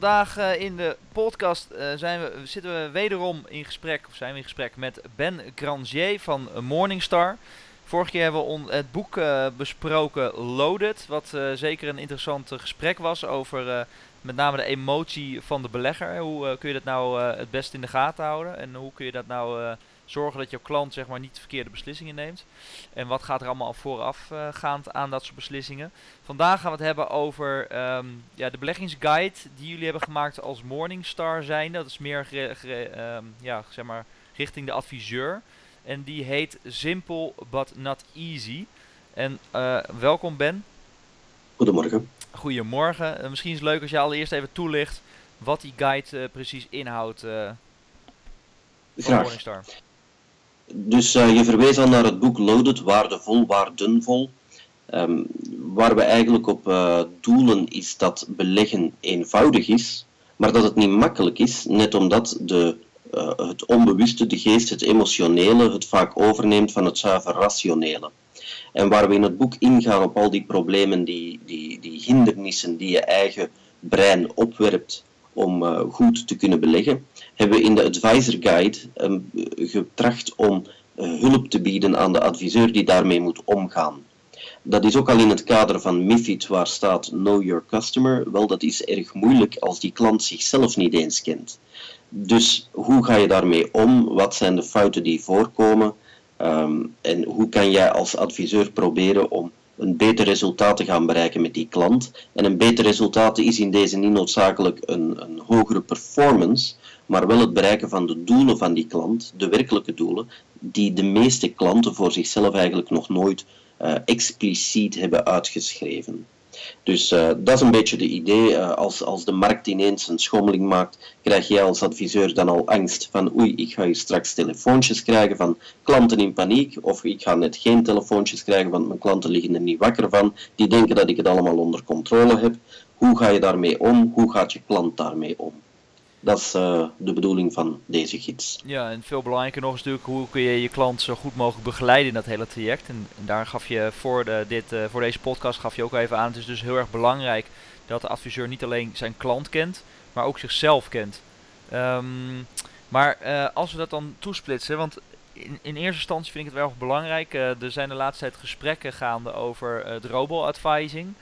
Vandaag uh, in de podcast uh, zijn we, zitten we wederom in gesprek, of zijn we in gesprek met Ben Grangier van Morningstar. Vorige keer hebben we het boek uh, besproken, Loaded, wat zeker een interessant gesprek was over met name de emotie van de belegger. Hoe kun je dat nou het best in de gaten houden en hoe kun je dat nou zorgen dat jouw klant zeg maar, niet de verkeerde beslissingen neemt. En wat gaat er allemaal voorafgaand uh, aan dat soort beslissingen. Vandaag gaan we het hebben over um, ja, de beleggingsguide die jullie hebben gemaakt als Morningstar zijn. Dat is meer um, ja, zeg maar, richting de adviseur. En die heet Simple but not easy. En uh, welkom Ben. Goedemorgen. Goedemorgen. Uh, misschien is het leuk als je allereerst even toelicht wat die guide precies inhoudt. Graag. Morningstar. Dus uh, je verwees al naar het boek Loaded, waardevol, waardenvol. Um, waar we eigenlijk op uh, doelen is dat beleggen eenvoudig is, maar dat het niet makkelijk is, net omdat de, uh, het onbewuste, de geest, het emotionele, het vaak overneemt van het zuiver rationele. En waar we in het boek ingaan op al die problemen, die, die, die hindernissen die je eigen brein opwerpt om uh, goed te kunnen beleggen, hebben we in de Advisor Guide um, getracht om uh, hulp te bieden aan de adviseur die daarmee moet omgaan. Dat is ook al in het kader van MIFID waar staat Know Your Customer. Wel, dat is erg moeilijk als die klant zichzelf niet eens kent. Dus hoe ga je daarmee om? Wat zijn de fouten die voorkomen? Um, en hoe kan jij als adviseur proberen om een beter resultaat te gaan bereiken met die klant. En een beter resultaat is in deze niet noodzakelijk een, een hogere performance, maar wel het bereiken van de doelen van die klant, de werkelijke doelen, die de meeste klanten voor zichzelf eigenlijk nog nooit uh, expliciet hebben uitgeschreven. Dus uh, dat is een beetje de idee. Uh, als, als de markt ineens een schommeling maakt, krijg jij als adviseur dan al angst van oei, ik ga hier straks telefoontjes krijgen van klanten in paniek, of ik ga net geen telefoontjes krijgen, want mijn klanten liggen er niet wakker van, die denken dat ik het allemaal onder controle heb. Hoe ga je daarmee om? Hoe gaat je klant daarmee om? Dat is uh, de bedoeling van deze gids. Ja, en veel belangrijker nog is natuurlijk hoe kun je je klant zo goed mogelijk begeleiden in dat hele traject. En, daar gaf je voor, dit, uh, voor deze podcast gaf je ook even aan. Het is dus heel erg belangrijk dat de adviseur niet alleen zijn klant kent, maar ook zichzelf kent. Um, maar uh, als we dat dan toesplitsen, want in, in, eerste instantie vind ik het wel belangrijk. Er zijn de laatste tijd gesprekken gaande over het robo-advising.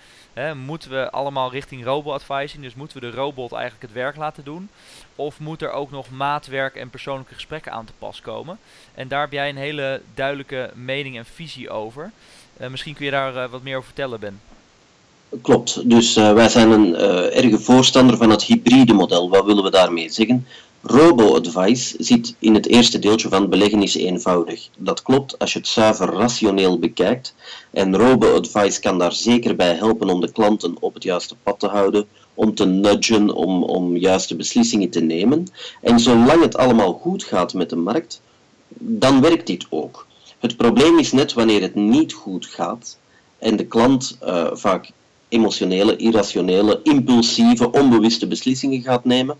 Moeten we allemaal richting robo-advising, dus moeten we de robot eigenlijk het werk laten doen? Of moet er ook nog maatwerk en persoonlijke gesprekken aan te pas komen? En daar heb jij een hele duidelijke mening en visie over. Uh, misschien kun je daar uh, wat meer over vertellen, Ben. Klopt, dus uh, wij zijn een erge voorstander van het hybride model. Wat willen we daarmee zeggen? Robo-advice zit in het eerste deeltje van beleggen is eenvoudig. Dat klopt als je het zuiver rationeel bekijkt. En robo-advice kan daar zeker bij helpen om de klanten op het juiste pad te houden, om te nudgen, om, om juiste beslissingen te nemen. En zolang het allemaal goed gaat met de markt, dan werkt dit ook. Het probleem is net wanneer het niet goed gaat en de klant uh, vaak emotionele, irrationele, impulsieve, onbewuste beslissingen gaat nemen,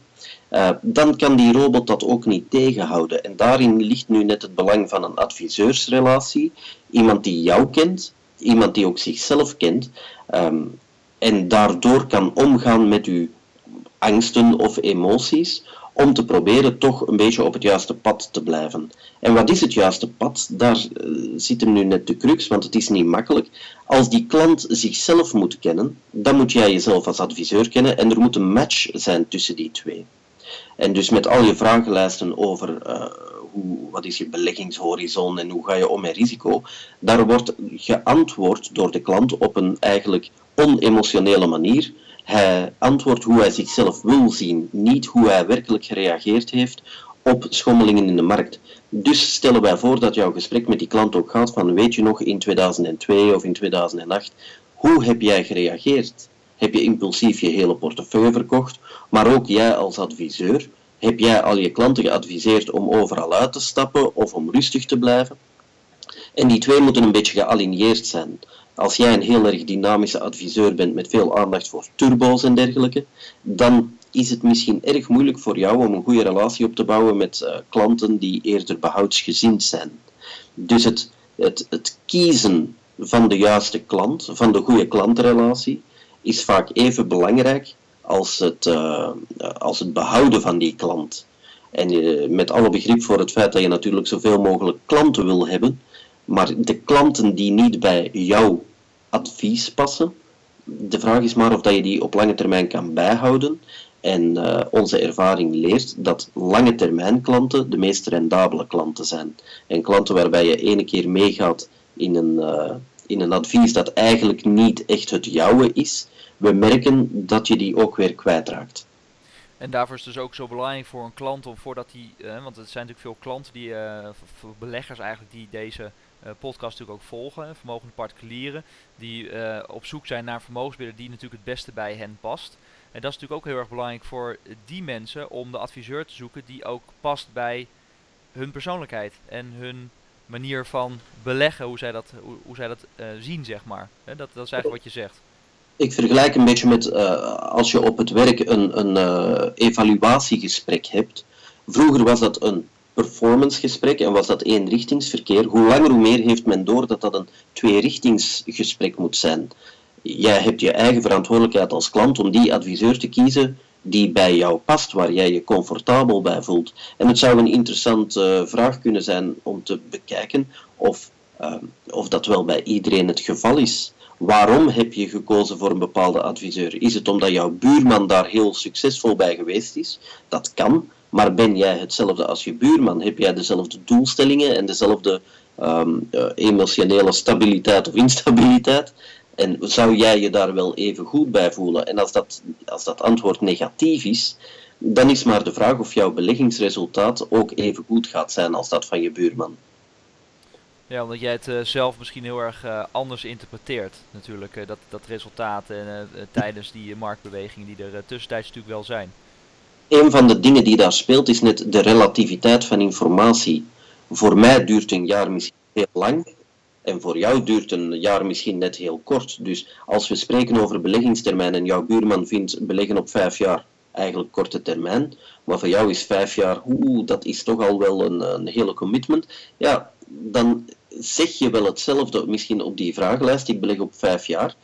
uh, dan kan die robot dat ook niet tegenhouden. En daarin ligt nu net het belang van een adviseursrelatie. Iemand die jou kent, iemand die ook zichzelf kent, um, en daardoor kan omgaan met uw angsten of emoties, om te proberen toch een beetje op het juiste pad te blijven. En wat is het juiste pad? Daar uh, zit hem nu net de crux, want het is niet makkelijk. Als die klant zichzelf moet kennen, dan moet jij jezelf als adviseur kennen en er moet een match zijn tussen die twee. En dus met al je vragenlijsten over uh, hoe, wat is je beleggingshorizon en hoe ga je om met risico, daar wordt geantwoord door de klant op een eigenlijk onemotionele manier. Hij antwoordt hoe hij zichzelf wil zien, niet hoe hij werkelijk gereageerd heeft op schommelingen in de markt. Dus stellen wij voor dat jouw gesprek met die klant ook gaat van weet je nog in 2002 of in 2008, hoe heb jij gereageerd? heb je impulsief je hele portefeuille verkocht, maar ook jij als adviseur, heb jij al je klanten geadviseerd om overal uit te stappen of om rustig te blijven? En die twee moeten een beetje gealigneerd zijn. Als jij een heel erg dynamische adviseur bent met veel aandacht voor turbo's en dergelijke, dan is het misschien erg moeilijk voor jou om een goede relatie op te bouwen met uh, klanten die eerder behoudsgezind zijn. Dus het, het, het kiezen van de juiste klant, van de goede klantrelatie, is vaak even belangrijk als het, uh, als het behouden van die klant. En uh, met alle begrip voor het feit dat je natuurlijk zoveel mogelijk klanten wil hebben, maar de klanten die niet bij jouw advies passen, de vraag is maar of dat je die op lange termijn kan bijhouden. En uh, onze ervaring leert dat lange termijn klanten de meest rendabele klanten zijn. En klanten waarbij je ene keer meegaat in een, uh, in een advies dat eigenlijk niet echt het jouwe is, we merken dat je die ook weer kwijtraakt. En daarvoor is het dus ook zo belangrijk voor een klant om voordat die, uh, want er zijn natuurlijk veel klanten die, beleggers eigenlijk, die deze podcast natuurlijk ook volgen. Vermogende particulieren die uh, op zoek zijn naar vermogensbeheerder die natuurlijk het beste bij hen past. En dat is natuurlijk ook heel erg belangrijk voor die mensen om de adviseur te zoeken die ook past bij hun persoonlijkheid en hun manier van beleggen, hoe zij dat, hoe, zij dat uh, zien, zeg maar. dat, dat is eigenlijk wat je zegt. Ik vergelijk een beetje met als je op het werk een, een evaluatiegesprek hebt. Vroeger was dat een performancegesprek en was dat eenrichtingsverkeer, hoe langer hoe meer heeft men door dat dat een tweerichtingsgesprek moet zijn. Jij hebt je eigen verantwoordelijkheid als klant om die adviseur te kiezen die bij jou past, waar jij je comfortabel bij voelt. En het zou een interessante uh, vraag kunnen zijn om te bekijken of, uh, of dat wel bij iedereen het geval is. Waarom heb je gekozen voor een bepaalde adviseur? Is het omdat jouw buurman daar heel succesvol bij geweest is? Dat kan. Maar ben jij hetzelfde als je buurman? Heb jij dezelfde doelstellingen en dezelfde um, uh, emotionele stabiliteit of instabiliteit? En zou jij je daar wel even goed bij voelen? En als dat, als dat antwoord negatief is, dan is maar de vraag of jouw beleggingsresultaat ook even goed gaat zijn als dat van je buurman. Ja, omdat jij het uh, zelf misschien heel erg uh, anders interpreteert, natuurlijk, dat, dat resultaat en tijdens die marktbewegingen die er tussentijds natuurlijk wel zijn een van de dingen die daar speelt is net de relativiteit van informatie. Voor mij duurt een jaar misschien heel lang en voor jou duurt een jaar misschien net heel kort. Dus als we spreken over beleggingstermijn en jouw buurman vindt beleggen op vijf jaar eigenlijk korte termijn, maar voor jou is vijf jaar, oeh, dat is toch al wel een, een hele commitment, ja, dan zeg je wel hetzelfde misschien op die vragenlijst, ik beleg op vijf jaar,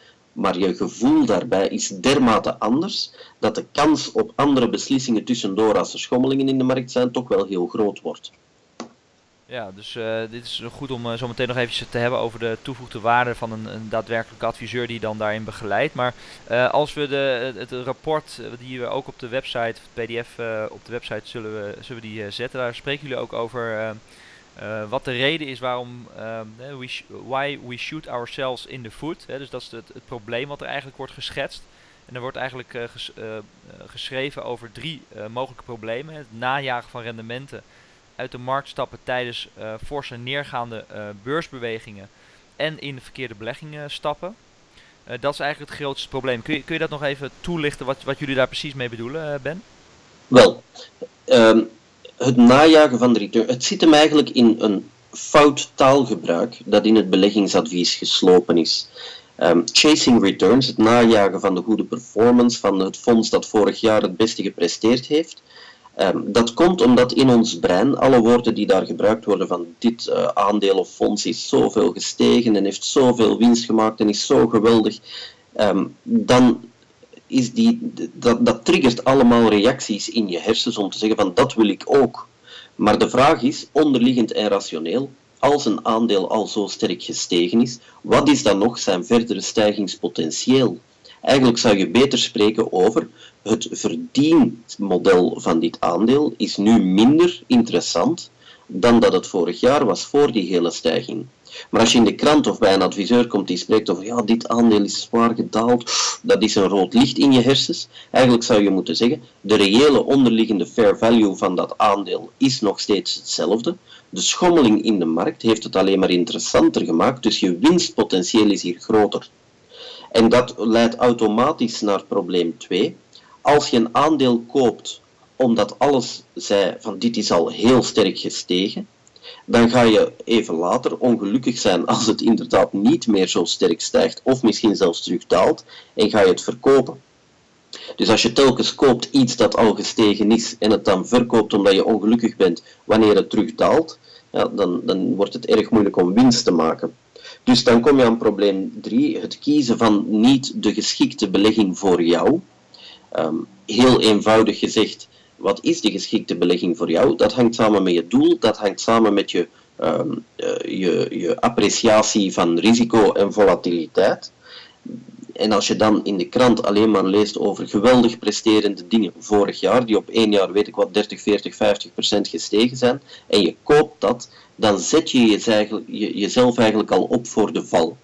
maar je gevoel daarbij is dermate anders dat de kans op andere beslissingen tussendoor als er schommelingen in de markt zijn toch wel heel groot wordt. Ja, dus uh, dit is goed om uh, zo meteen nog eventjes te hebben over de toegevoegde waarde van een, een daadwerkelijke adviseur die dan daarin begeleidt. Maar uh, als we de, het, het rapport die we ook op de website, het pdf op de website zullen we, zullen we die zetten, daar spreken jullie ook over uh, wat de reden is waarom uh, we why we shoot ourselves in the foot. Hè, dus dat is het, het, probleem wat er eigenlijk wordt geschetst. En er wordt eigenlijk uh, ges, geschreven over drie mogelijke problemen. Het najagen van rendementen, uit de markt stappen tijdens forse neergaande beursbewegingen en in de verkeerde beleggingen stappen. dat is eigenlijk het grootste probleem. Kun je, kun je dat nog even toelichten wat, wat jullie daar precies mee bedoelen, Ben? Wel, um het najagen van de return, het zit hem eigenlijk in een fout taalgebruik dat in het beleggingsadvies geslopen is. Um, chasing returns, het najagen van de goede performance van het fonds dat vorig jaar het beste gepresteerd heeft, um, dat komt omdat in ons brein alle woorden die daar gebruikt worden van dit uh, aandeel of fonds is zoveel gestegen en heeft zoveel winst gemaakt en is zo geweldig, um, dan is die, dat, dat triggert allemaal reacties in je hersens om te zeggen van dat wil ik ook. Maar de vraag is, onderliggend en rationeel, als een aandeel al zo sterk gestegen is, wat is dan nog zijn verdere stijgingspotentieel? Eigenlijk zou je beter spreken over het verdienmodel van dit aandeel is nu minder interessant dan dat het vorig jaar was voor die hele stijging. Maar als je in de krant of bij een adviseur komt die spreekt over ja, dit aandeel is zwaar gedaald, dat is een rood licht in je hersens. Eigenlijk zou je moeten zeggen, de reële onderliggende fair value van dat aandeel is nog steeds hetzelfde. De schommeling in de markt heeft het alleen maar interessanter gemaakt, dus je winstpotentieel is hier groter. En dat leidt automatisch naar probleem 2. Als je een aandeel koopt omdat alles zei van dit is al heel sterk gestegen, dan ga je even later ongelukkig zijn als het inderdaad niet meer zo sterk stijgt of misschien zelfs terugdaalt en ga je het verkopen. Dus als je telkens koopt iets dat al gestegen is en het dan verkoopt omdat je ongelukkig bent wanneer het terugdaalt, ja, dan, dan wordt het erg moeilijk om winst te maken. Dus dan kom je aan probleem 3, het kiezen van niet de geschikte belegging voor jou. Ehm, heel eenvoudig gezegd, wat is de geschikte belegging voor jou? Dat hangt samen met je doel, dat hangt samen met je, um, je, je appreciatie van risico en volatiliteit. En als je dan in de krant alleen maar leest over geweldig presterende dingen vorig jaar, die op één jaar, weet ik wat, 30, 40, 50 procent gestegen zijn, en je koopt dat, dan zet je jezelf eigenlijk al op voor de val.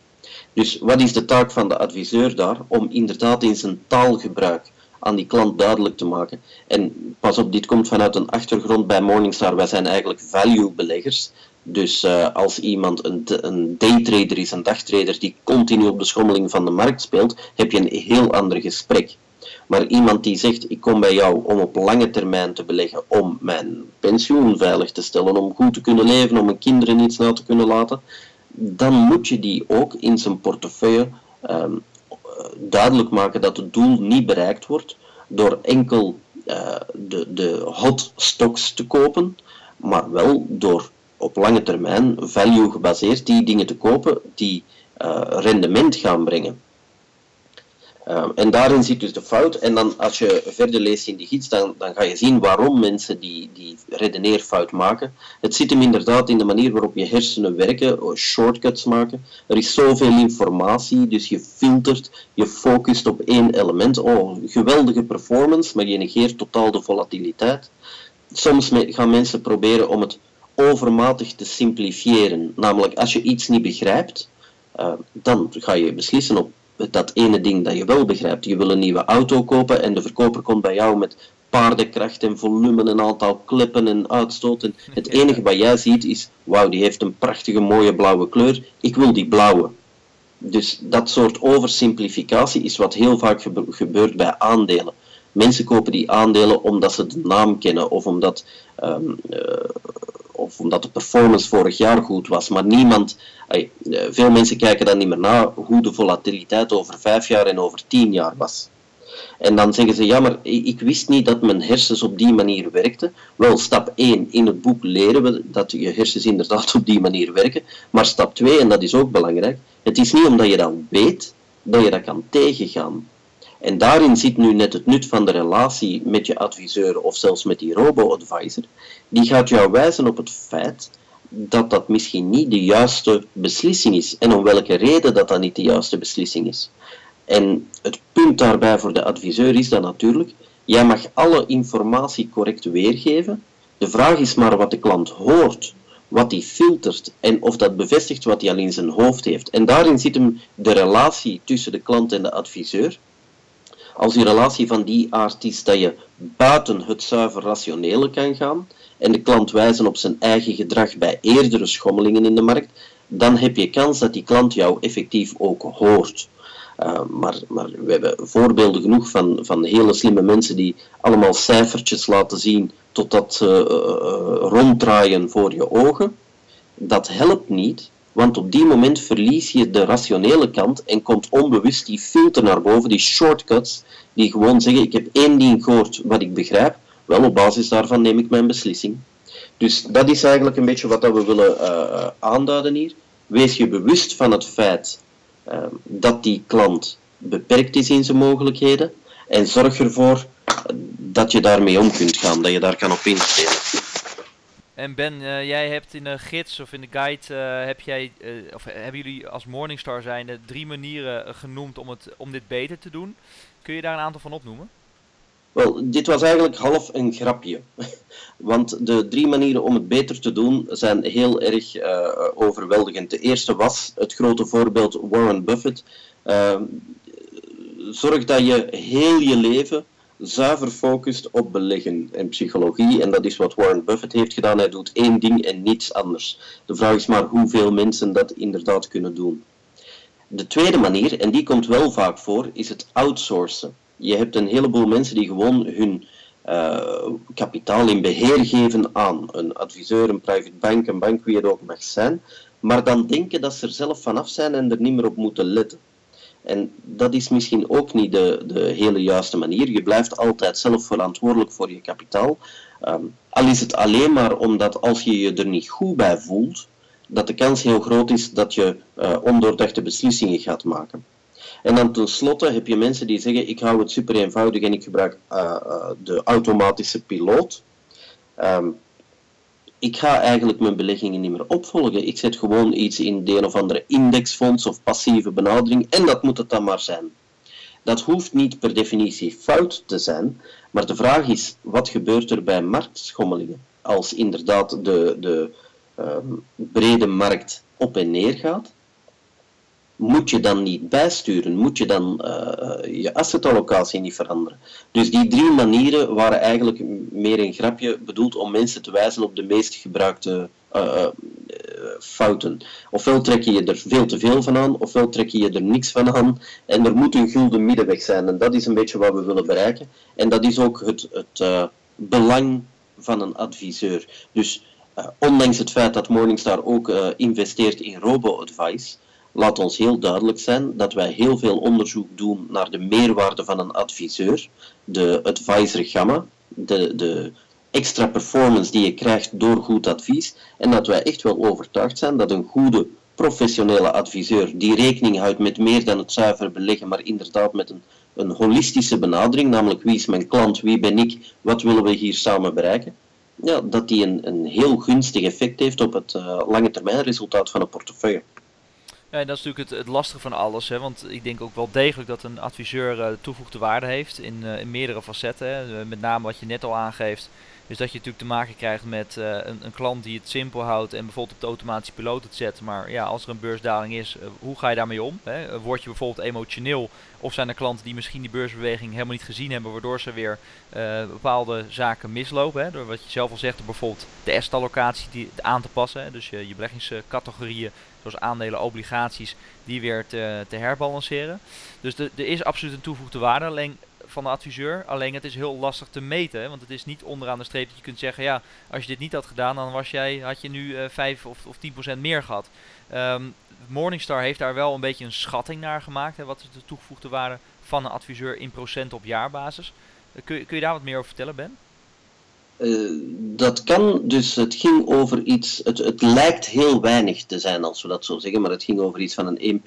Dus wat is de taak van de adviseur daar? Om inderdaad in zijn taalgebruik aan die klant duidelijk te maken. En pas op, dit komt vanuit een achtergrond bij Morningstar. Wij zijn eigenlijk value beleggers. Dus uh, als iemand een, een daytrader is, een dagtrader die continu op de schommeling van de markt speelt, heb je een heel ander gesprek. Maar iemand die zegt, ik kom bij jou om op lange termijn te beleggen, om mijn pensioen veilig te stellen, om goed te kunnen leven, om mijn kinderen iets na te kunnen laten, dan moet je die ook in zijn portefeuille um, duidelijk maken dat het doel niet bereikt wordt door enkel uh, de, de hot stocks te kopen, maar wel door op lange termijn value gebaseerd die dingen te kopen die uh, rendement gaan brengen. Uh, en daarin zit dus de fout. En dan als je verder leest in die gids, dan, dan ga je zien waarom mensen die, die redeneerfout maken. Het zit hem inderdaad in de manier waarop je hersenen werken, oh, shortcuts maken. Er is zoveel informatie, dus je filtert, je focust op één element. Oh, geweldige performance, maar je negeert totaal de volatiliteit. Soms gaan mensen proberen om het overmatig te simplifiëren. Namelijk, als je iets niet begrijpt, uh, dan ga je beslissen op dat ene ding dat je wel begrijpt. Je wil een nieuwe auto kopen en de verkoper komt bij jou met paardenkracht en volume, een aantal klippen en uitstoten. Het enige wat jij ziet is, wauw, die heeft een prachtige mooie blauwe kleur, ik wil die blauwe. Dus dat soort oversimplificatie is wat heel vaak gebeurt bij aandelen. Mensen kopen die aandelen omdat ze de naam kennen of omdat um, uh, of omdat de performance vorig jaar goed was. Maar niemand, eh, veel mensen kijken dan niet meer na hoe de volatiliteit over vijf jaar en over tien jaar was. En dan zeggen ze, ja, maar ik wist niet dat mijn hersens op die manier werkten. Wel, stap 1, in het boek leren we dat je hersens inderdaad op die manier werken. Maar stap 2, en dat is ook belangrijk, het is niet omdat je dat weet, dat je dat kan tegengaan. En daarin zit nu net het nut van de relatie met je adviseur of zelfs met die robo-advisor. Die gaat jou wijzen op het feit dat dat misschien niet de juiste beslissing is. En om welke reden dat dat niet de juiste beslissing is. En het punt daarbij voor de adviseur is dan natuurlijk, jij mag alle informatie correct weergeven. De vraag is maar wat de klant hoort, wat hij filtert en of dat bevestigt wat hij al in zijn hoofd heeft. En daarin zit hem de relatie tussen de klant en de adviseur als die relatie van die aard is dat je buiten het zuiver rationele kan gaan en de klant wijzen op zijn eigen gedrag bij eerdere schommelingen in de markt, dan heb je kans dat die klant jou effectief ook hoort. Uh, maar, maar we hebben voorbeelden genoeg van, van hele slimme mensen die allemaal cijfertjes laten zien totdat ze uh, ronddraaien voor je ogen. Dat helpt niet, want op die moment verlies je de rationele kant en komt onbewust die filter naar boven, die shortcuts, die gewoon zeggen, ik heb één ding gehoord wat ik begrijp, wel op basis daarvan neem ik mijn beslissing. Dus dat is eigenlijk een beetje wat we willen uh, aanduiden hier. Wees je bewust van het feit uh, dat die klant beperkt is in zijn mogelijkheden en zorg ervoor dat je daarmee om kunt gaan, dat je daar kan op inspelen. En Ben, uh, jij hebt in de gids of in de guide, uh, heb jij, uh, of hebben jullie als Morningstar zijnde drie manieren genoemd om, het, om dit beter te doen. Kun je daar een aantal van opnoemen? Wel, dit was eigenlijk half een grapje. Want de drie manieren om het beter te doen zijn heel erg overweldigend. De eerste was het grote voorbeeld Warren Buffett. zorg dat je heel je leven zuiver focust op beleggen en psychologie. En dat is wat Warren Buffett heeft gedaan. Hij doet één ding en niets anders. De vraag is maar hoeveel mensen dat inderdaad kunnen doen. De tweede manier, en die komt wel vaak voor, is het outsourcen. Je hebt een heleboel mensen die gewoon hun uh, kapitaal in beheer geven aan een adviseur, een private bank, een bank, wie het ook mag zijn, maar dan denken dat ze er zelf vanaf zijn en er niet meer op moeten letten. En dat is misschien ook niet de, de hele juiste manier. Je blijft altijd zelf verantwoordelijk voor je kapitaal. Um, al is het alleen maar omdat als je je er niet goed bij voelt, dat de kans heel groot is dat je uh, ondoordachte beslissingen gaat maken. En dan tenslotte heb je mensen die zeggen, ik hou het super eenvoudig en ik gebruik uh, uh, de automatische piloot. Um, ik ga eigenlijk mijn beleggingen niet meer opvolgen. Ik zet gewoon iets in de een of andere indexfonds of passieve benadering en dat moet het dan maar zijn. Dat hoeft niet per definitie fout te zijn, maar de vraag is, wat gebeurt er bij marktschommelingen? Als inderdaad de, de um, brede markt op en neer gaat, moet je dan niet bijsturen? Moet je dan uh, je assetallocatie niet veranderen? Dus die drie manieren waren eigenlijk meer een grapje bedoeld om mensen te wijzen op de meest gebruikte uh, fouten. Ofwel trek je er veel te veel van aan, ofwel trek je je er niks van aan. En er moet een gulden middenweg zijn. En dat is een beetje wat we willen bereiken. En dat is ook het, het belang van een adviseur. Dus ondanks het feit dat Morningstar ook investeert in robo-advice laat ons heel duidelijk zijn dat wij heel veel onderzoek doen naar de meerwaarde van een adviseur, de advisor gamma, de, de extra performance die je krijgt door goed advies, en dat wij echt wel overtuigd zijn dat een goede professionele adviseur die rekening houdt met meer dan het zuiver beleggen, maar inderdaad met een, een holistische benadering, namelijk wie is mijn klant, wie ben ik, wat willen we hier samen bereiken, ja, dat die een, een heel gunstig effect heeft op het uh, lange termijn resultaat van een portefeuille. Ja, dat is natuurlijk het, lastige van alles. Hè? Want ik denk ook wel degelijk dat een adviseur uh, toevoegde waarde heeft in, uh, in meerdere facetten. Hè? Met name wat je net al aangeeft. Dus dat je natuurlijk te maken krijgt met uh, een, een, klant die het simpel houdt en bijvoorbeeld op de automatische piloot het zet. Maar ja, als er een beursdaling is, hoe ga je daarmee om? Hè? Word je bijvoorbeeld emotioneel of zijn er klanten die misschien die beursbeweging helemaal niet gezien hebben, waardoor ze weer bepaalde zaken mislopen? Hè? Door wat je zelf al zegt, bijvoorbeeld de S-allocatie aan te passen. Hè? Dus je, je beleggingscategorieën zoals aandelen, obligaties, die weer te, te herbalanceren. Dus er is absoluut een toevoegde waarde alleen van de adviseur. Alleen het is heel lastig te meten, want het is niet onderaan de streep dat je kunt zeggen, ja, als je dit niet had gedaan, dan was jij, had je nu uh, eh, 5 of, of 10% meer gehad. Um, Morningstar heeft daar wel een beetje een schatting naar gemaakt. Hè, wat de toegevoegde waarde van een adviseur in procent op jaarbasis? Uh, kun, kun je daar wat meer over vertellen, Ben? Uh, dat kan, dus het ging over iets, het, het lijkt heel weinig te zijn als we dat zo zeggen, maar het ging over iets van een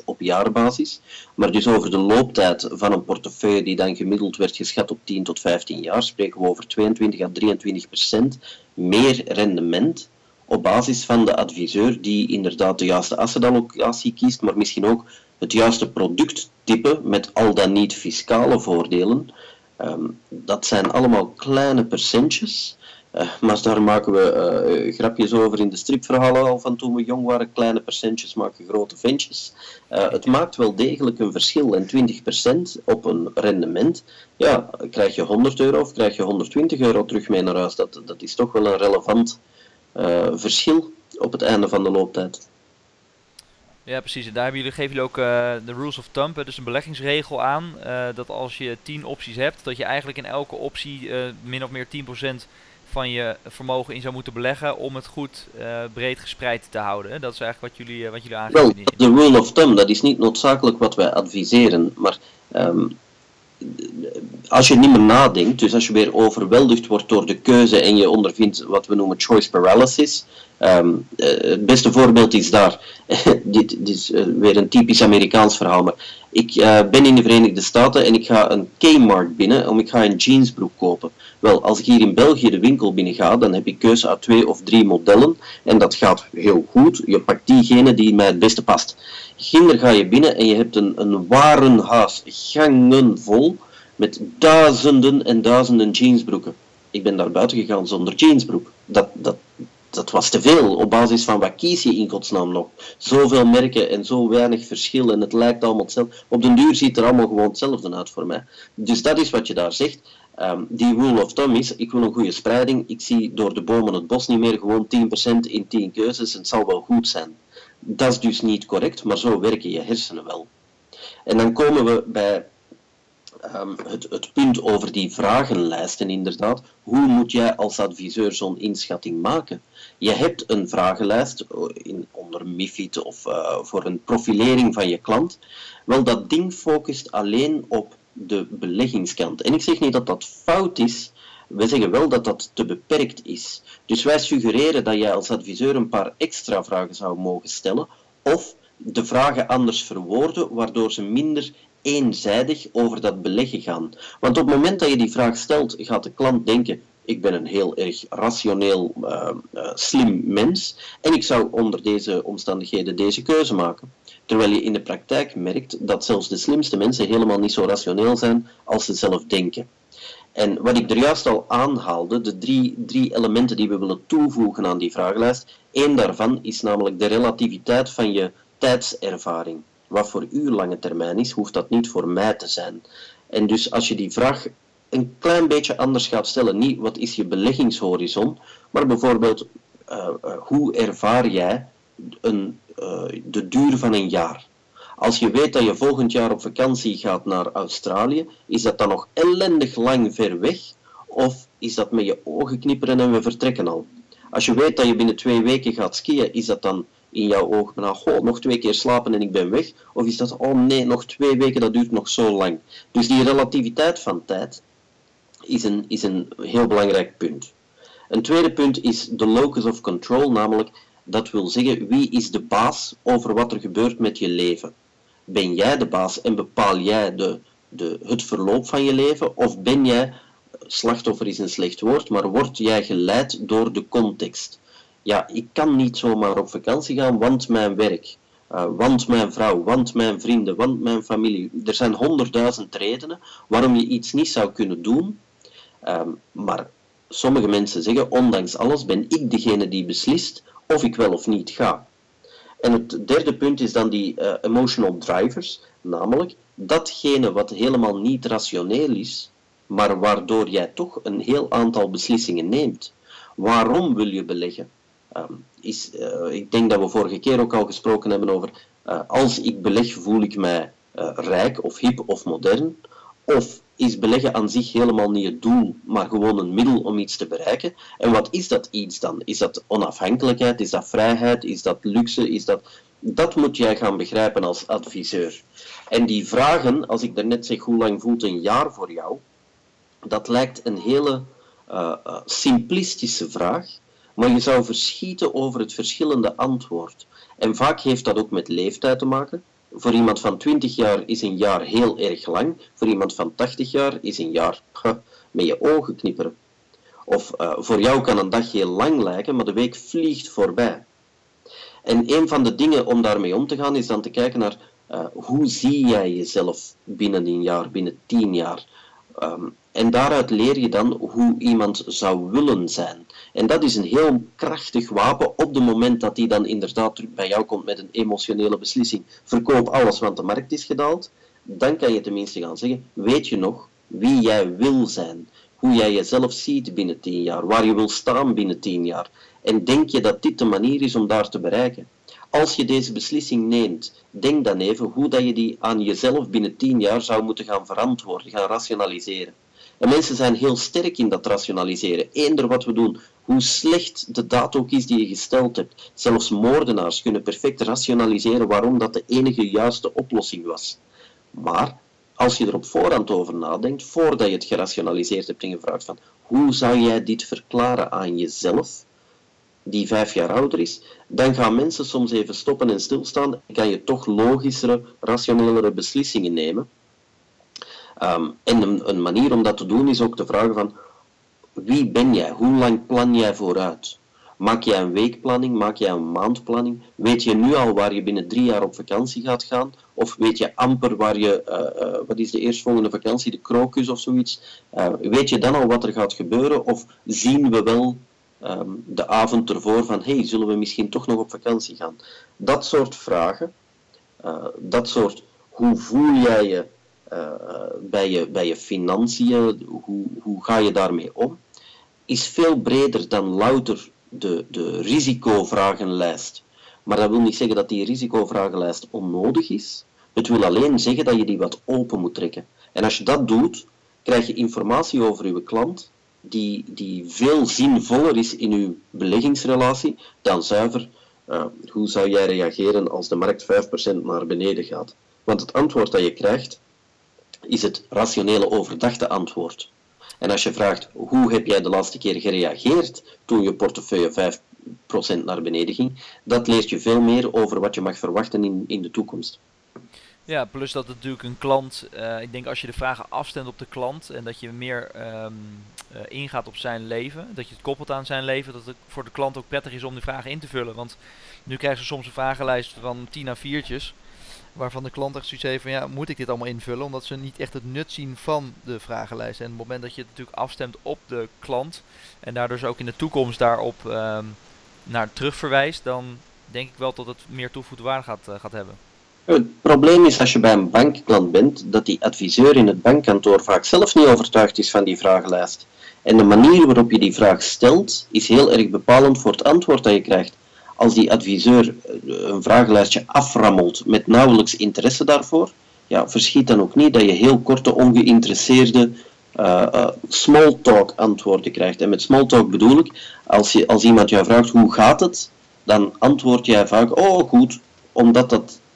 1,2% op jaarbasis. Maar dus over de looptijd van een portefeuille die dan gemiddeld werd geschat op 10 tot 15 jaar, spreken we over 22 à 23% meer rendement op basis van de adviseur die inderdaad de juiste assetallocatie kiest, maar misschien ook het juiste producttype met al dan niet fiscale voordelen. Um, dat zijn allemaal kleine percentjes. Uh, maar daar maken we uh, grapjes over in de stripverhalen al van toen we jong waren. Kleine percentjes maken grote ventjes. Het maakt wel degelijk een verschil. En 20% op een rendement, ja, krijg je 100 euro of krijg je 120 euro terug mee naar huis. Dat, dat is toch wel een relevant verschil op het einde van de looptijd. Ja, precies. En daar hebben jullie, geven jullie ook uh, de rules of thumb, dus een beleggingsregel aan. Uh, dat als je 10 opties hebt, dat je eigenlijk in elke optie uh, min of meer 10% van je vermogen in zou moeten beleggen om het goed breed gespreid te houden. Dat is eigenlijk wat jullie, wat jullie aangeven. Wel, de rule of thumb, dat is niet noodzakelijk wat wij adviseren, maar um, als je niet meer nadenkt, dus als je weer overweldigd wordt door de keuze en je ondervindt wat we noemen choice paralysis, Um, het beste voorbeeld is daar, dit, dit, is uh, weer een typisch Amerikaans verhaal, maar ik uh, ben in de Verenigde Staten en ik ga een Kmart binnen om ik ga een jeansbroek kopen. Wel, als ik hier in België de winkel binnen ga, dan heb ik keuze uit twee of drie modellen en dat gaat heel goed. Je pakt diegene die mij het beste past. Ginder ga je binnen en je hebt een, een warenhuis, vol, met duizenden en duizenden jeansbroeken. Ik ben daar buiten gegaan zonder jeansbroek. Dat, dat, dat was te veel. Op basis van wat kies je in godsnaam nog? Zoveel merken en zo weinig verschil en het lijkt allemaal hetzelfde. Op den duur ziet er allemaal gewoon hetzelfde uit voor mij. Dus dat is wat je daar zegt. Um, die rule of thumb is, ik wil een goede spreiding. Ik zie door de bomen het bos niet meer gewoon 10% in 10 keuzes. Het zal wel goed zijn. Dat is dus niet correct, maar zo werken je hersenen wel. En dan komen we bij um, het, het, punt over die vragenlijsten inderdaad. Hoe moet jij als adviseur zo'n inschatting maken? Je hebt een vragenlijst eh, in, onder MIFID of uh, voor een profilering van je klant. Wel, dat ding focust alleen op de beleggingskant. En ik zeg niet dat dat fout is, we zeggen wel dat dat te beperkt is. Dus wij suggereren dat jij als adviseur een paar extra vragen zou mogen stellen, of de vragen anders verwoorden, waardoor ze minder eenzijdig over dat beleggen gaan. Want op het moment dat je die vraag stelt, gaat de klant denken: ik ben een heel erg rationeel, uh, uh, slim mens en ik zou onder deze omstandigheden deze keuze maken. Terwijl je in de praktijk merkt dat zelfs de slimste mensen helemaal niet zo rationeel zijn als ze zelf denken. En wat ik er juist al aanhaalde, de drie, drie elementen die we willen toevoegen aan die vragenlijst, één daarvan is namelijk de relativiteit van je tijdservaring. Wat voor u lange termijn is, hoeft dat niet voor mij te zijn. En dus als je die vraag een klein beetje anders gaat stellen, niet wat is je beleggingshorizon, maar bijvoorbeeld uh, uh, hoe ervaar jij een, uh, de duur van een jaar? Als je weet dat je volgend jaar op vakantie gaat naar Australië, is dat dan nog ellendig lang ver weg? Of is dat met je ogen knipperen en we vertrekken al? Als je weet dat je binnen twee weken gaat skiën, is dat dan in jouw ogen van, goh, nog twee keer slapen en ik ben weg? Of is dat, oh nee, nog twee weken, dat duurt nog zo lang? Dus die relativiteit van tijd is een, is een heel belangrijk punt. Een tweede punt is de locus of control, namelijk dat wil zeggen wie is de baas over wat er gebeurt met je leven. Ben jij de baas en bepaal jij de, de, het verloop van je leven? Of ben jij, slachtoffer is een slecht woord, maar word jij geleid door de context? Ja, ik kan niet zomaar op vakantie gaan, want mijn werk, uh, want mijn vrouw, want mijn vrienden, want mijn familie. Er zijn honderdduizend redenen waarom je iets niet zou kunnen doen. Um, maar sommige mensen zeggen, ondanks alles ben ik degene die beslist of ik wel of niet ga. En het derde punt is dan die uh, emotional drivers, namelijk datgene wat helemaal niet rationeel is, maar waardoor jij toch een heel aantal beslissingen neemt. Waarom wil je beleggen? Um, is, uh, ik denk dat we vorige keer ook al gesproken hebben over uh, als ik beleg voel ik mij rijk of hip of modern. Of is beleggen aan zich helemaal niet het doel, maar gewoon een middel om iets te bereiken. En wat is dat iets dan? Is dat onafhankelijkheid? Is dat vrijheid? Is dat luxe? Is dat... dat moet jij gaan begrijpen als adviseur. En die vragen, als ik daarnet zeg hoe lang voelt een jaar voor jou, dat lijkt een hele uh, uh, simplistische vraag, maar je zou verschieten over het verschillende antwoord. En vaak heeft dat ook met leeftijd te maken. Voor iemand van 20 jaar is een jaar heel erg lang. Voor iemand van 80 jaar is een jaar met je ogen knipperen. Of uh, voor jou kan een dag heel lang lijken, maar de week vliegt voorbij. En een van de dingen om daarmee om te gaan is dan te kijken naar uh, hoe zie jij jezelf binnen een jaar, binnen tien jaar. Um, en daaruit leer je dan hoe iemand zou willen zijn. En dat is een heel krachtig wapen op het moment dat hij dan inderdaad terug bij jou komt met een emotionele beslissing. Verkoop alles, want de markt is gedaald. Dan kan je tenminste gaan zeggen, weet je nog wie jij wil zijn? Hoe jij jezelf ziet binnen tien jaar, waar je wil staan binnen tien jaar. En denk je dat dit de manier is om daar te bereiken? Als je deze beslissing neemt, denk dan even hoe dat je die aan jezelf binnen tien jaar zou moeten gaan verantwoorden, gaan rationaliseren. En mensen zijn heel sterk in dat rationaliseren. Eender wat we doen, hoe slecht de daad ook is die je gesteld hebt. Zelfs moordenaars kunnen perfect rationaliseren waarom dat de enige juiste oplossing was. Maar als je er op voorhand over nadenkt, voordat je het gerationaliseerd hebt en gevraagd van hoe zou jij dit verklaren aan jezelf, die vijf jaar ouder is, dan gaan mensen soms even stoppen en stilstaan en kan je toch logischere, rationelere beslissingen nemen. Um, en een, manier om dat te doen is ook te vragen van wie ben jij? Hoe lang plan jij vooruit? Maak jij een weekplanning? Maak jij een maandplanning? Weet je nu al waar je binnen drie jaar op vakantie gaat gaan? Of weet je amper waar je, uh, uh, wat is de eerstvolgende vakantie, de krokus of zoiets? Uh, weet je dan al wat er gaat gebeuren? Of zien we wel um, de avond ervoor van, hey, zullen we misschien toch nog op vakantie gaan? Dat soort vragen, dat soort, hoe voel jij je uh, bij je, bij je financiën, hoe, hoe ga je daarmee om, is veel breder dan louter de, de risicovragenlijst. Maar dat wil niet zeggen dat die risicovragenlijst onnodig is. Het wil alleen zeggen dat je die wat open moet trekken. En als je dat doet, krijg je informatie over je klant die, die veel zinvoller is in uw beleggingsrelatie dan zuiver uh, hoe zou jij reageren als de markt 5% naar beneden gaat. Want het antwoord dat je krijgt is het rationele overdachte antwoord. En als je vraagt hoe heb jij de laatste keer gereageerd toen je portefeuille 5% naar beneden ging, dat leert je veel meer over wat je mag verwachten in, in de toekomst. Ja, plus dat natuurlijk een klant, uh, ik denk als je de vragen afstemt op de klant en dat je meer um, uh, ingaat op zijn leven, dat je het koppelt aan zijn leven, dat het voor de klant ook prettig is om die vragen in te vullen. Want nu krijgen ze soms een vragenlijst van 10 à 4'tjes, waarvan de klant echt zoiets heeft van ja, moet ik dit allemaal invullen? Omdat ze niet echt het nut zien van de vragenlijst. En op het moment dat je het natuurlijk afstemt op de klant en daardoor dus ook in de toekomst daarop um, naar terugverwijst, dan denk ik wel dat het meer toevoegde waarde gaat, uh, gaat hebben. Het probleem is als je bij een bankklant bent, dat die adviseur in het bankkantoor vaak zelf niet overtuigd is van die vragenlijst. En de manier waarop je die vraag stelt, is heel erg bepalend voor het antwoord dat je krijgt. Als die adviseur eh, een vragenlijstje aframmelt met nauwelijks interesse daarvoor, ja, verschiet dan ook niet dat je heel korte, ongeïnteresseerde uh, uh, small talk antwoorden krijgt. En met small talk bedoel ik, als, je, als iemand jou vraagt hoe gaat het, dan antwoord jij vaak, oh goed, omdat dat eh,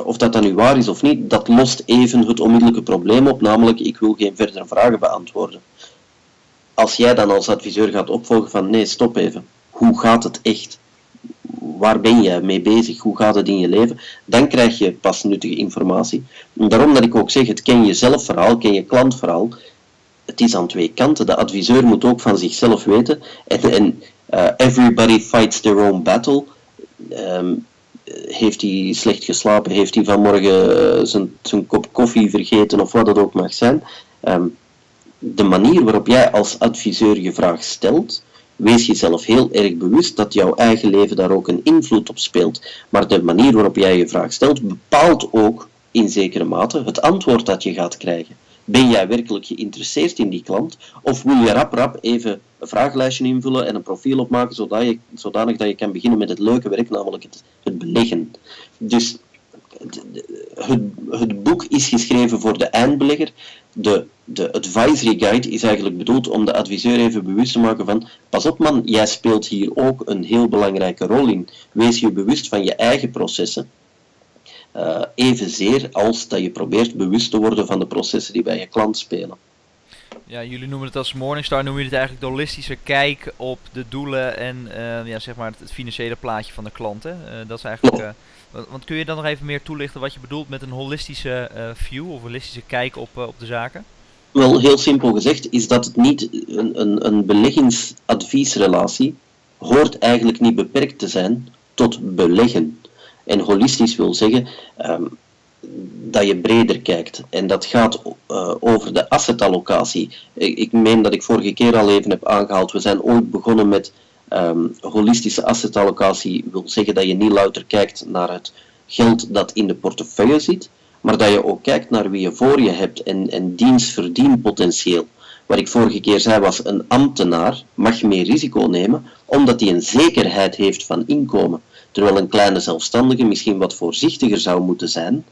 of dat dan nu waar is of niet, dat lost even het onmiddellijke probleem op, namelijk ik wil geen verdere vragen beantwoorden. Als jij dan als adviseur gaat opvolgen van nee, stop even, hoe gaat het echt? Waar ben je mee bezig? Hoe gaat het in je leven? Dan krijg je pas nuttige informatie. Daarom dat ik ook zeg, het ken je zelf verhaal, ken je klantverhaal. Het is aan twee kanten. De adviseur moet ook van zichzelf weten. En, en uh, everybody fights their own battle. Um, heeft hij slecht geslapen, heeft hij vanmorgen uh, zijn, zijn kop koffie vergeten of wat het ook mag zijn. Um, de manier waarop jij als adviseur je vraag stelt, wees jezelf heel erg bewust dat jouw eigen leven daar ook een invloed op speelt. Maar de manier waarop jij je vraag stelt, bepaalt ook in zekere mate het antwoord dat je gaat krijgen. Ben jij werkelijk geïnteresseerd in die klant? Of wil je rap rap even een vragenlijstje invullen en een profiel opmaken zodat je, zodanig dat je kan beginnen met het leuke werk, namelijk het, het beleggen. Dus het, het, boek is geschreven voor de eindbelegger. De, de advisory guide is eigenlijk bedoeld om de adviseur even bewust te maken van pas op man, jij speelt hier ook een heel belangrijke rol in. Wees je bewust van je eigen processen uh, evenzeer als dat je probeert bewust te worden van de processen die bij je klant spelen. Ja, jullie noemen het als Morningstar, noemen jullie het eigenlijk de holistische kijk op de doelen en uh, ja, zeg maar het, financiële plaatje van de klant. Hè? Uh, dat is eigenlijk, want kun je dan nog even meer toelichten wat je bedoelt met een holistische view of holistische kijk op, op de zaken? Wel, heel simpel gezegd is dat het niet een, een, een beleggingsadviesrelatie hoort eigenlijk niet beperkt te zijn tot beleggen. En holistisch wil zeggen um, dat je breder kijkt. En dat gaat uh, over de assetallocatie. Ik, ik meen dat ik vorige keer al even heb aangehaald. We zijn ooit begonnen met um, holistische assetallocatie. wil zeggen dat je niet louter kijkt naar het geld dat in de portefeuille zit, maar dat je ook kijkt naar wie je voor je hebt en, en dienstverdienpotentieel. Wat ik vorige keer zei was, een ambtenaar mag meer risico nemen, omdat hij een zekerheid heeft van inkomen. Terwijl een kleine zelfstandige misschien wat voorzichtiger zou moeten zijn,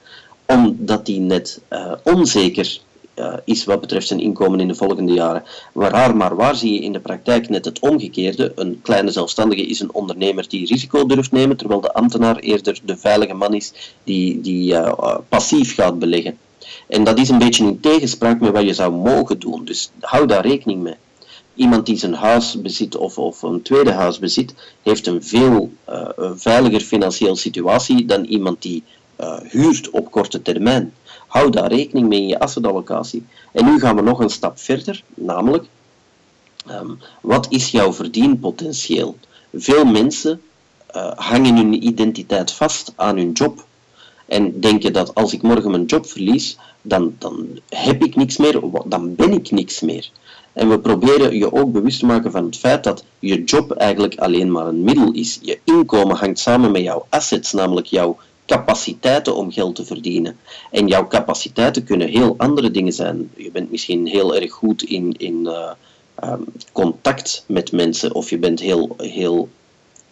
omdat die net uh, onzeker uh, is wat betreft zijn inkomen in de volgende jaren. Waar maar waar zie je in de praktijk net het omgekeerde. Een kleine zelfstandige is een ondernemer die risico durft nemen, terwijl de ambtenaar eerder de veilige man is die, die uh, passief gaat beleggen. En dat is een beetje in tegenspraak met wat je zou mogen doen. Dus hou daar rekening mee iemand die zijn huis bezit of, of een tweede huis bezit, heeft een veel uh, veiliger financiële situatie dan iemand die uh, huurt op korte termijn. Hou daar rekening mee in je assetallocatie. En nu gaan we nog een stap verder, namelijk, um, wat is jouw verdienpotentieel? Veel mensen uh, hangen hun identiteit vast aan hun job. En denken dat als ik morgen mijn job verlies, dan, dan heb ik niks meer, dan ben ik niks meer. En we proberen je ook bewust te maken van het feit dat je job eigenlijk alleen maar een middel is. Je inkomen hangt samen met jouw assets, namelijk jouw capaciteiten om geld te verdienen. En jouw capaciteiten kunnen heel andere dingen zijn. Je bent misschien heel erg goed in, in uh, um, contact met mensen, of je bent heel, heel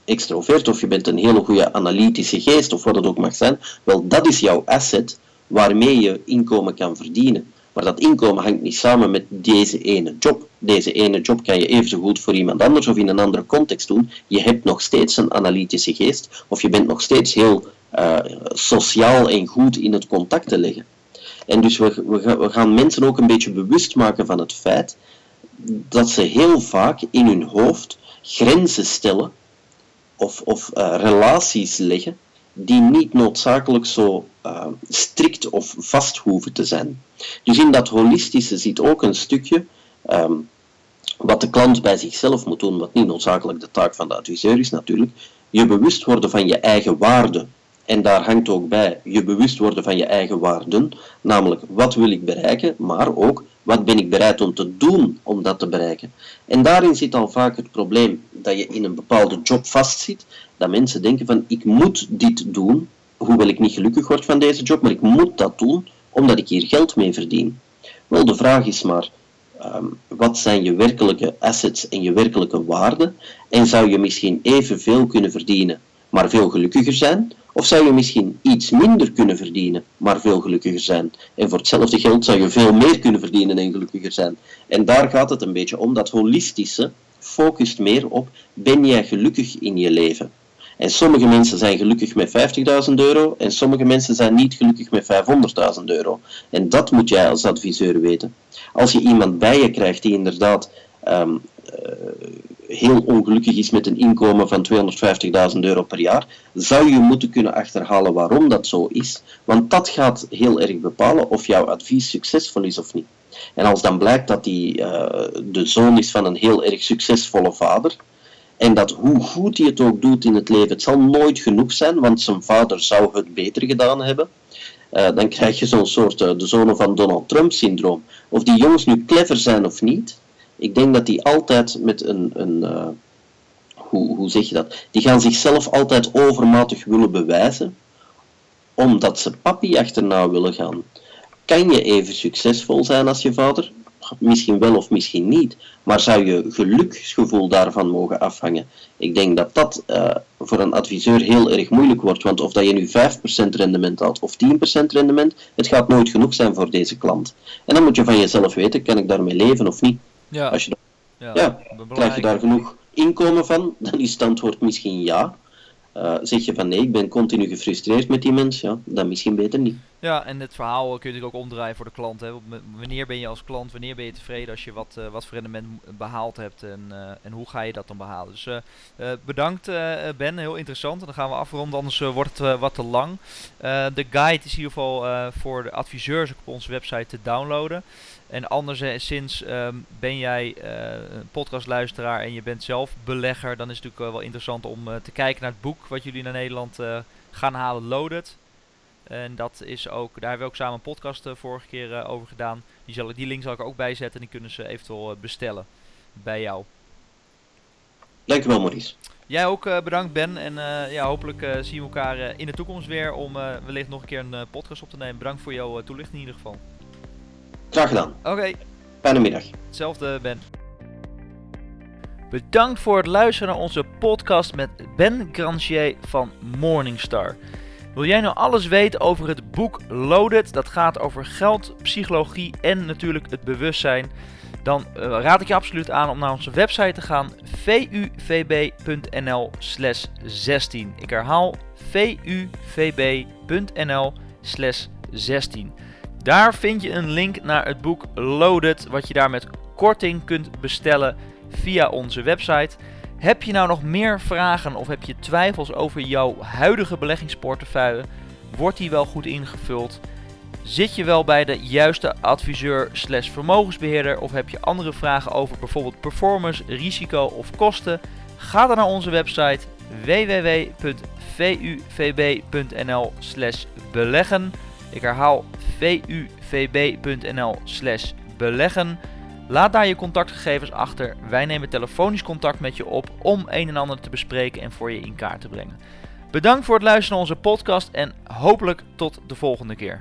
extrovert of je bent een hele goede analytische geest of wat het ook mag zijn, wel dat is jouw asset waarmee je inkomen kan verdienen. Maar dat inkomen hangt niet samen met deze ene job. Deze ene job kan je even zo goed voor iemand anders of in een andere context doen. Je hebt nog steeds een analytische geest of je bent nog steeds heel uh, sociaal en goed in het contact te leggen. En dus we, we, gaan mensen ook een beetje bewust maken van het feit dat ze heel vaak in hun hoofd grenzen stellen of, of uh, relaties leggen die niet noodzakelijk zo uh, strikt of vast hoeven te zijn. Dus in dat holistische zit ook een stukje um, wat de klant bij zichzelf moet doen, wat niet noodzakelijk de taak van de adviseur is natuurlijk, je bewust worden van je eigen waarde. En daar hangt ook bij je bewust worden van je eigen waarden, namelijk wat wil ik bereiken, maar ook wat ben ik bereid om te doen om dat te bereiken. En daarin zit al vaak het probleem dat je in een bepaalde job vastzit, dat mensen denken van ik moet dit doen, hoewel ik niet gelukkig word van deze job, maar ik moet dat doen omdat ik hier geld mee verdien. Wel, de vraag is maar, ehm, wat zijn je werkelijke assets en je werkelijke waarden? En zou je misschien evenveel kunnen verdienen, maar veel gelukkiger zijn? Of zou je misschien iets minder kunnen verdienen, maar veel gelukkiger zijn? En voor hetzelfde geld zou je veel meer kunnen verdienen en gelukkiger zijn. En daar gaat het een beetje om. Dat holistische focust meer op, ben jij gelukkig in je leven? En sommige mensen zijn gelukkig met 50.000 euro en sommige mensen zijn niet gelukkig met 500.000 euro. En dat moet jij als adviseur weten. Als je iemand bij je krijgt die inderdaad um, heel ongelukkig is met een inkomen van 250.000 euro per jaar, zou je moeten kunnen achterhalen waarom dat zo is. Want dat gaat heel erg bepalen of jouw advies succesvol is of niet. En als dan blijkt dat hij uh, de zoon is van een heel erg succesvolle vader, en dat hoe goed hij het ook doet in het leven, het zal nooit genoeg zijn, want zijn vader zou het beter gedaan hebben. Uh, dan krijg je zo'n soort uh, de zonen van Donald Trump syndroom. Of die jongens nu clever zijn of niet, ik denk dat die altijd met een, een uh, hoe, hoe zeg je dat? Die gaan zichzelf altijd overmatig willen bewijzen, omdat ze papi achterna willen gaan. Kan je even succesvol zijn als je vader? Misschien wel of misschien niet, maar zou je geluksgevoel daarvan mogen afhangen? Ik denk dat dat uh, voor een adviseur heel erg moeilijk wordt, want of dat je nu 5% rendement had of 10% rendement, het gaat nooit genoeg zijn voor deze klant. En dan moet je van jezelf weten, kan ik daarmee leven of niet? Ja. Als je ja, ja krijg je daar genoeg inkomen van? Dan is het antwoord misschien ja. Uh, zeg je van nee, ik ben continu gefrustreerd met die mens, ja, dan misschien beter niet. Ja, en het verhaal kun je ook omdraaien voor de klant. Hè. Wanneer ben je als klant, wanneer ben je tevreden als je wat, uh, wat voor rendement behaald hebt en, uh, en hoe ga je dat dan behalen. Dus bedankt Ben, heel interessant. En dan gaan we afronden, anders wordt het wat te lang. de guide is in ieder geval voor de adviseurs op onze website te downloaden. En anderszins um, ben jij een podcastluisteraar en je bent zelf belegger, dan is het natuurlijk wel interessant om te kijken naar het boek wat jullie naar Nederland gaan halen, Loaded. En dat is ook, daar hebben we ook samen een podcast vorige keer over gedaan. Die, zal, die link zal ik er ook bij zetten en die kunnen ze eventueel bestellen bij jou. Dankjewel Maurice. Jij ook bedankt Ben en ja, hopelijk zien we elkaar in de toekomst weer om wellicht nog een keer een podcast op te nemen. Bedankt voor jouw toelichting in ieder geval. Graag gedaan. Oké. Fijne middag. Hetzelfde, Ben. Bedankt voor het luisteren naar onze podcast met Ben Grangier van Morningstar. Wil jij nou alles weten over het boek Loaded? Dat gaat over geld, psychologie en natuurlijk het bewustzijn. Dan uh, raad ik je absoluut aan om naar onze website te gaan: vuvb.nl/slash 16. Ik herhaal: vuvb.nl/slash 16. Daar vind je een link naar het boek Loaded, wat je daar met korting kunt bestellen via onze website. Heb je nou nog meer vragen of heb je twijfels over jouw huidige beleggingsportefeuille? Wordt die wel goed ingevuld? Zit je wel bij de juiste adviseur slash vermogensbeheerder of heb je andere vragen over bijvoorbeeld performance, risico of kosten? Ga dan naar onze website www.vuvb.nl slash beleggen. Ik herhaal vuvb.nl slash beleggen. Laat daar je contactgegevens achter. Wij nemen telefonisch contact met je op om een en ander te bespreken en voor je in kaart te brengen. Bedankt voor het luisteren naar onze podcast en hopelijk tot de volgende keer.